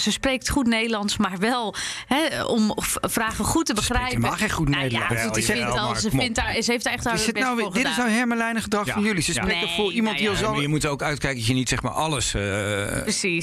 ze spreekt goed Nederlands, maar wel hè, om vragen goed te begrijpen. Ze mag geen goed nou, Nederlands. Ja, ze, vindt al, ze, vindt daar, ze heeft daar echt haar best nou Dit is nou hermelijnen gedrag ja. van jullie. Ze ja. spreken nee, voor iemand nou die al zo... je moet ook uitkijken dat je niet zeg maar alles uh,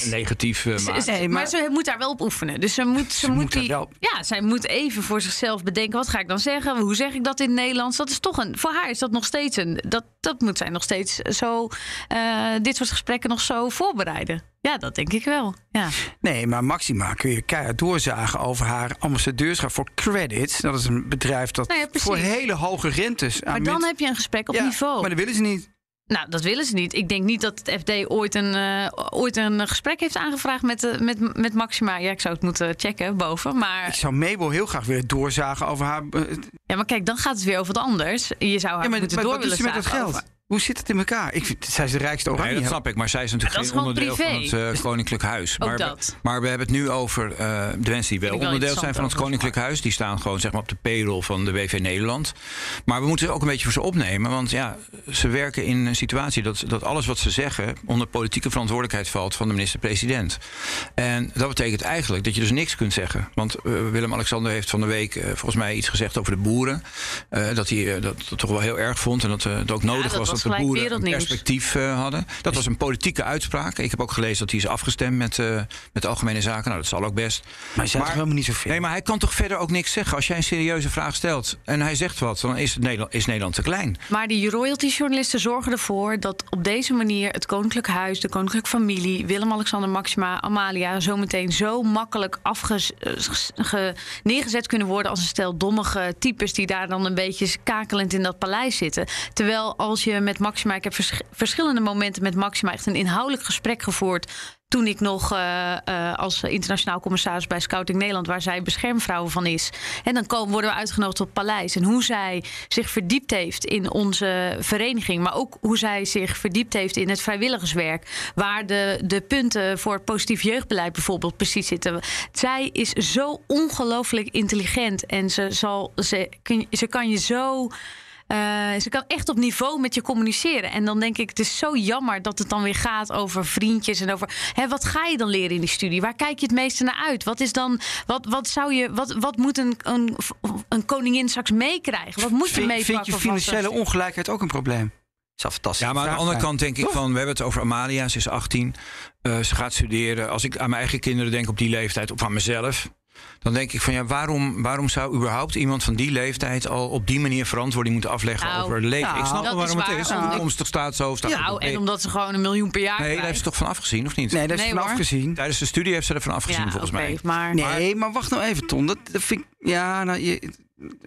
negatief uh, maakt. Nee, maar, maar, ze moet daar wel op oefenen. Dus ze moet, ze, ze moet, moet die, wel... Ja, zij moet even voor zichzelf bedenken. Wat ga ik dan zeggen? Hoe zeg ik dat in het Nederlands? Dat is toch een... Voor haar is dat nog steeds een... Dat, dat moet zij nog steeds zo... Uh, dit soort gesprekken nog zo voorbereiden. Ja, dat denk ik wel. Ja. Nee, maar Maxima kun je keihard doorzagen over haar ambassadeurschap voor Credits. Dat is een bedrijf dat Nou ja, voor hele hoge rentes aan Maar dan heb je een gesprek op Ja, niveau. Maar dat willen ze niet. Nou, dat willen ze niet. Ik denk niet dat het FD ooit een, eh, ooit een gesprek heeft aangevraagd met, eh, met, met Maxima. Ja, ik zou het moeten checken boven. Ik Maar, zou Mabel heel graag willen doorzagen over haar. eh, ja, maar kijk, dan gaat het weer over wat anders. Je zou haar Ja, maar, moeten maar door willen met dat geld? over- Hoe zit het in elkaar? Ik vind, zij is de rijkste oranje. Nee, dat snap ik. Maar zij is natuurlijk dat geen is onderdeel privé. van het eh, Koninklijk Huis. [LAUGHS] Ook maar, dat. maar we hebben het nu over eh, de mensen die wel onderdeel zijn van het Koninklijk Huis. Die staan gewoon zeg maar, op de payroll van de WV Nederland. Maar we moeten het ook een beetje voor ze opnemen. Want ja, ze werken in een situatie dat, dat alles wat ze zeggen... onder politieke verantwoordelijkheid valt van de minister-president. En dat betekent eigenlijk dat je dus niks kunt zeggen. Want eh, Willem-Alexander heeft van de week volgens mij iets gezegd over de boeren. Eh, dat hij dat, dat toch wel heel erg vond. En dat het ook nodig dat was was dat de boeren een perspectief eh, hadden. Dat was een politieke uitspraak. Ik heb ook gelezen dat hij is afgestemd met, eh, met de Algemene Zaken. Nou, dat zal ook best. Maar zij is toch helemaal niet zo veel. Nee, maar hij kan toch verder ook niks zeggen. Als jij een serieuze vraag stelt en hij zegt wat, dan is, het Nederland, is Nederland te klein. Maar die royalty-journalisten zorgen ervoor dat op deze manier het Koninklijk Huis, de Koninklijke Familie, Willem-Alexander, Maxima, Amalia zometeen zo makkelijk afge ge- neergezet kunnen worden als een stel dommige types die daar dan een beetje kakelend in dat paleis zitten. Terwijl als je met Maxima, ik heb vers- verschillende momenten met Maxima echt een inhoudelijk gesprek gevoerd. Toen ik nog eh, eh, als internationaal commissaris bij Scouting Nederland, waar zij beschermvrouw van is. En dan komen, worden we uitgenodigd op paleis. En hoe zij zich verdiept heeft in onze vereniging. Maar ook hoe zij zich verdiept heeft in het vrijwilligerswerk. Waar de, de punten voor het positief jeugdbeleid bijvoorbeeld precies zitten. Zij is zo ongelooflijk intelligent. En ze, zal, ze, ze kan je zo. Eh, ze kan echt op niveau met je communiceren. En dan denk ik, het is zo jammer dat het dan weer gaat over vriendjes en over. Hè, wat ga je dan leren in die studie? Waar kijk je het meeste naar uit? Wat is dan. Wat, wat zou je. Wat, wat moet een, een, een koningin straks meekrijgen? Wat moet je meepakken? vind je van financiële ongelijkheid ook een probleem? Zou fantastisch. Ja, maar aan de andere kant denk ik van, we hebben het over Amalia, ze is 18. eh, ze gaat studeren. Als ik aan mijn eigen kinderen denk op die leeftijd, of aan mezelf. Dan denk ik van ja, waarom, waarom zou überhaupt iemand van die leeftijd al op die manier verantwoording moeten afleggen Nou, over het leven? nou, ik snap dat wel waarom is het is. Nou, Een toekomstig staatshoofd. Nou, en nee, omdat ze gewoon een miljoen per jaar. nee, daar heeft ze toch van afgezien, of niet? Nee, daar is Nee, van hoor. afgezien. Tijdens de studie heeft ze ervan afgezien, ja, volgens mij. Maar, Nee, maar wacht nou even, Ton. Dat, dat vind ik. Ja, nou, je,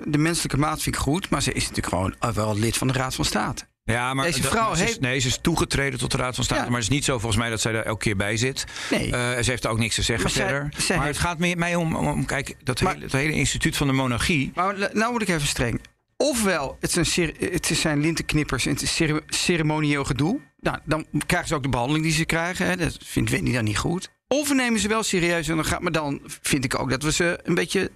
de menselijke maat vind ik goed. Maar ze is natuurlijk gewoon eh, wel lid van de Raad van State. Ja, maar Deze dat- vrouw is- heeft- Nee, ze is toegetreden tot de Raad van State. Ja. Maar het is niet zo volgens mij dat zij daar elke keer bij zit. Nee. Eh, ze heeft ook niks te zeggen Maar verder. zij maar heeft- het gaat mij om, om, kijk, dat, Maar- hele, dat hele instituut van de monarchie. Maar nou word ik even streng. Ofwel, het zijn, het zijn lintenknippers en het is cere- ceremonieel gedoe. Nou, dan krijgen ze ook de behandeling die ze krijgen. Hè. Dat vindt Wendy dan niet goed. Of we nemen ze wel serieus en dan gaat, maar dan vind ik ook dat we ze een beetje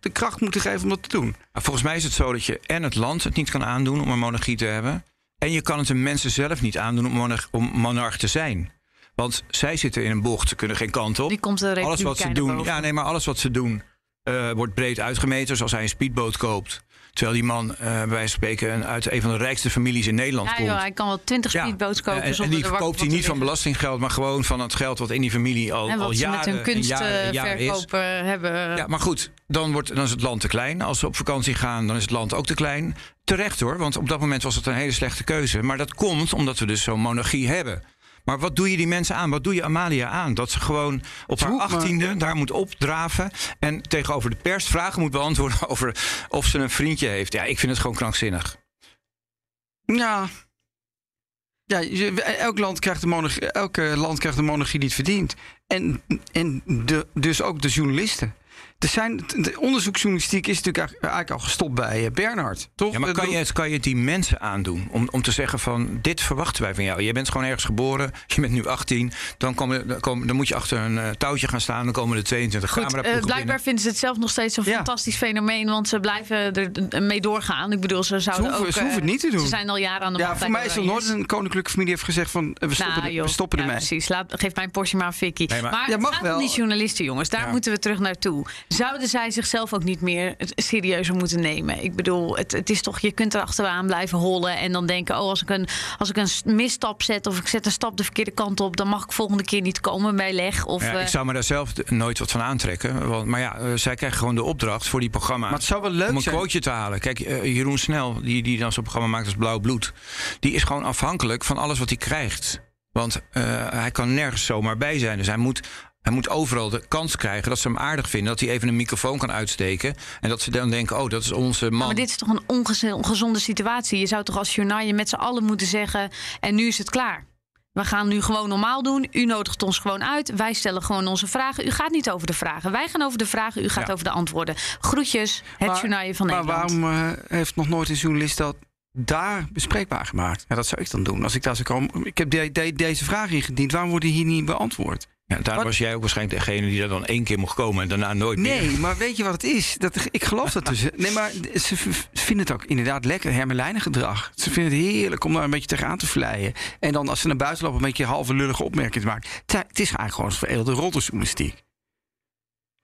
de kracht moeten geven om dat te doen. Maar volgens mij is het zo dat je en het land het niet kan aandoen om een monarchie te hebben. En je kan het de mensen zelf niet aandoen om monarch, om monarch te zijn. Want zij zitten in een bocht, ze kunnen geen kant op. die komt de Alles wat ze doen, boven. ja, nee, maar alles wat ze doen eh, wordt breed uitgemeten. Dus als hij een speedboot koopt, Terwijl die man, eh, bij wijze van spreken, een- uit een van de rijkste families in Nederland Ja, komt. joh, hij kan wel twintig Ja, speedboats kopen. en, en die verkoopt hij niet van belastinggeld, maar gewoon van het geld wat in die familie al, En al wat jaren met hun is. kunstverkoop hebben. Ja, maar goed, dan, wordt, dan is het land te klein. Als ze op vakantie gaan, dan is het land ook te klein. Terecht hoor, want op dat moment was het een hele slechte keuze. Maar dat komt omdat we dus zo'n monarchie hebben. Maar wat doe je die mensen aan? Wat doe je Amalia aan? Dat ze gewoon op haar achttiende daar moet opdraven... en tegenover de pers vragen moet beantwoorden [LAUGHS] over of ze een vriendje heeft. Ja, ik vind het gewoon krankzinnig. Ja. Ja, elk land krijgt de monarchie, elke land krijgt de monarchie die het verdient. En, en de, dus ook de journalisten. Er zijn, de onderzoeksjournalistiek is natuurlijk eigenlijk- al gestopt bij eh, Bernhard, toch? Ja, maar kan je, het, kan je het die mensen aandoen? Om, om te zeggen van, dit verwachten wij van jou. Je bent gewoon ergens geboren, [LAUGHS] je bent nu 18. Dan, komen, dan, komen, dan moet je achter een eh, touwtje gaan staan. Dan komen er 22 Goed, eh, blijkbaar binnen. vinden ze het zelf nog steeds een Ja. fantastisch fenomeen. Want ze blijven er mee doorgaan. Ik bedoel, ze zouden hoeven- ook... ze hoeven het niet te doen. Ze zijn al jaren aan de ja, macht voor mij is er nooit een koninklijke familie heeft gezegd van we stoppen, Nou, er- joh. we stoppen ja, ermee. precies. Laat, geef mijn portie maar aan Vicky. Nee, maar- maar Ja, het mag gaat wel. om die journalisten, jongens. Daar Ja. moeten we terug naartoe. Zouden zij zichzelf ook niet meer serieuzer moeten nemen? Ik bedoel, het, het is toch, je kunt er achteraan blijven hollen en dan denken: oh, als ik een, als ik een misstap zet of ik zet een stap de verkeerde kant op, dan mag ik volgende keer niet komen bij leg. Of, Ja, eh, ik zou me daar zelf nooit wat van aantrekken. Want, maar ja, eh, zij krijgen gewoon de opdracht voor die programma's. Maar het zou wel leuk om een zijn. quoteje te halen. Kijk, eh, Jeroen Snel, die, die dan zo'n programma maakt als Blauw Bloed... die is gewoon afhankelijk van alles wat hij krijgt. Want eh, hij kan nergens zomaar bij zijn. Dus hij moet, hij moet overal de kans krijgen dat ze hem aardig vinden... dat hij even een microfoon kan uitsteken... en dat ze dan denken, oh, dat is onze man. Maar dit is toch een ongezonde situatie? Je zou toch als journaal met z'n allen moeten zeggen... en nu is het klaar. We gaan nu gewoon normaal doen. U nodigt ons gewoon uit. Wij stellen gewoon onze vragen. U gaat niet over de vragen. Wij gaan over de vragen. U gaat Ja. over de antwoorden. Groetjes, het Maar- journaal van maar Nederland. waarom eh, heeft nog nooit een journalist dat daar bespreekbaar gemaakt? Ja, dat zou ik dan doen. Als ik daar zou komen. Ik heb de- de- deze vraag ingediend. Waarom worden die hier niet beantwoord? Ja, daar was jij ook waarschijnlijk degene die er dan één keer mocht komen... en daarna nooit meer. Nee, maar weet je wat het is? Dat, ik geloof dat dus. Nee, maar ze vinden het ook inderdaad lekker hermelijnen gedrag. Ze vinden het heerlijk om daar een beetje tegenaan te vleien. En dan als ze naar buiten lopen een beetje halve lullige opmerkingen te maken. Het is eigenlijk gewoon een veredelde roddeljournalistiek.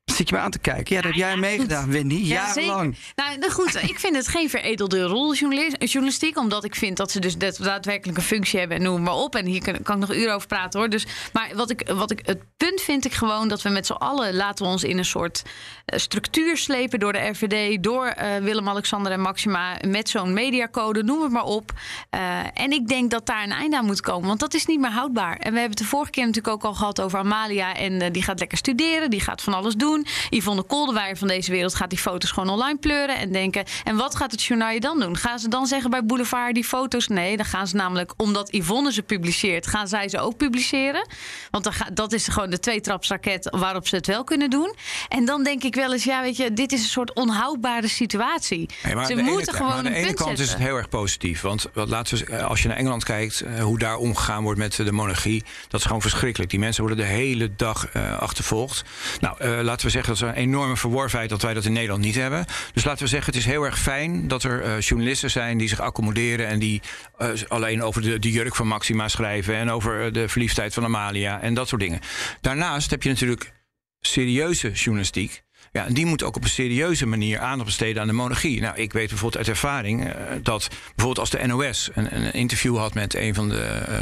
Zit je me aan te kijken? Ja, dat heb jij meegedaan, Wendy. Ja, Jarenlang. zeker. Nou, nou goed, ik vind het geen veredelde roljournalistiek. Omdat ik vind dat ze dus dat- daadwerkelijk een functie hebben en noem maar op. En hier kan, kan ik nog uren over praten hoor. Dus, maar wat ik, wat ik, het punt vind ik gewoon dat we met z'n allen laten we ons in een soort eh, structuur slepen door de RVD, door eh, Willem-Alexander en Maxima met zo'n mediacode, noem het maar op. Eh, en ik denk dat daar een einde aan moet komen, want dat is niet meer houdbaar. En we hebben het de vorige keer natuurlijk ook al gehad over Amalia. En die gaat lekker studeren, die gaat van alles doen. Yvonne Koldewijer van deze wereld gaat die foto's gewoon online pleuren en denken. En wat gaat het journaal dan doen? Gaan ze dan zeggen bij Boulevard die foto's? Nee, dan gaan ze namelijk, omdat Yvonne ze publiceert, gaan zij ze ook publiceren. Want dan ga, dat is gewoon de tweetrapsraket waarop ze het wel kunnen doen. En dan denk ik wel eens, ja, weet je, dit is een soort onhoudbare situatie. Nee, ze moeten gewoon aan de ene kant is het heel erg positief. Want wat, laten we, eh, als je naar Engeland kijkt, eh, hoe daar omgegaan wordt met de monarchie, dat is gewoon verschrikkelijk. Die mensen worden de hele dag eh, achtervolgd. Nou, eh, laten we zeggen dat is een enorme verworvenheid dat wij dat in Nederland niet hebben. Dus laten we zeggen, het is heel erg fijn dat er eh, journalisten zijn die zich accommoderen en die eh, alleen over de, de jurk van Maxima schrijven en over eh, de verliefdheid van Amalia en dat soort dingen. Daarnaast heb je natuurlijk serieuze journalistiek. Ja, en die moet ook op een serieuze manier aandacht besteden aan de monarchie. Nou, ik weet bijvoorbeeld uit ervaring eh, dat bijvoorbeeld als de NOS een, een interview had met een van de eh,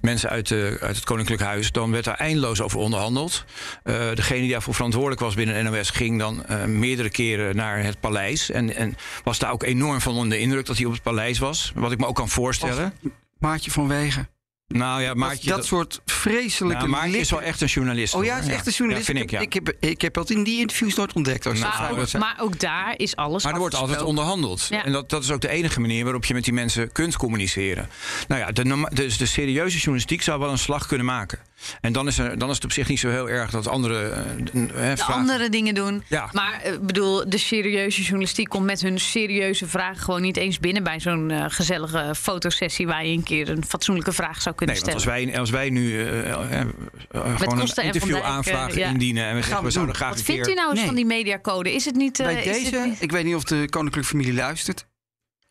mensen uit, de, uit het Koninklijk Huis, dan werd daar eindeloos over onderhandeld. Eh, degene die daarvoor verantwoordelijk was binnen NOS ging dan meerdere keren naar het paleis. En, en was daar ook enorm van onder de indruk dat hij op het paleis was. Wat ik me ook kan voorstellen. Maatje van Wegen. Nou ja, Dat, Maartje, dat soort vreselijke... nou, Maartje is wel echt een journalist. Oh ja, is echt een journalist. Ja, vind ik, ja. ik, heb, ik heb dat in die interviews nooit ontdekt. Als Maar dat ook, zijn. maar ook daar is alles Maar er wordt altijd onderhandeld. Ja. En dat, dat is ook de enige manier waarop je met die mensen kunt communiceren. Nou ja, de, dus de serieuze journalistiek zou wel een slag kunnen maken. En dan is, er, dan is het op zich niet zo heel erg dat andere... eh, eh, vragen- andere dingen doen. Ja. Maar ik bedoel, de serieuze journalistiek komt met hun serieuze vragen gewoon niet eens binnen bij zo'n eh, gezellige fotosessie waar je een keer een fatsoenlijke vraag zou kunnen Nee, want stellen. als wij, als wij nu eh, eh, eh, gewoon een en Van interview Dijk, eh, aanvraag ja. indienen... en we zeggen, we zouden doen. graag Wat een vindt keer... u nou eens Nee. van die mediacode? Is het niet. eh, Bij is deze, niet- ik weet niet of de koninklijke familie luistert.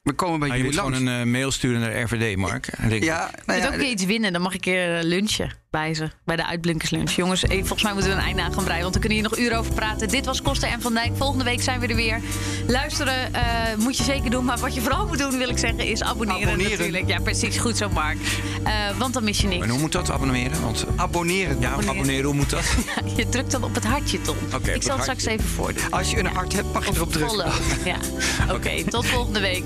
We komen bij je moet langs. gewoon een eh, mail sturen naar RVD, Mark. En denk, ja, nou Je ja, moet ook een keer iets winnen, dan mag ik een keer eh, lunchen. Bij ze. Bij de uitblinkerslunch. Jongens, eh, volgens mij moeten we een einde aan gaan breien. Want we kunnen hier nog uren over praten. Dit was Koster en Van Dijk. Volgende week zijn we er weer. Luisteren eh, moet je zeker doen. Maar wat je vooral moet doen, wil ik zeggen, is abonneren, Abonneren. natuurlijk. Ja, precies. Goed zo, Mark. Eh, want dan mis je niks. En hoe moet dat abonneren? Want, Abonneren. ja, abonneren. hoe moet dat? [LAUGHS] Je drukt dan op het hartje, Tom. ik zal het straks even voordoen. Als je een hart hebt, mag je erop drukken. Ja. [LAUGHS] Oké, tot volgende week.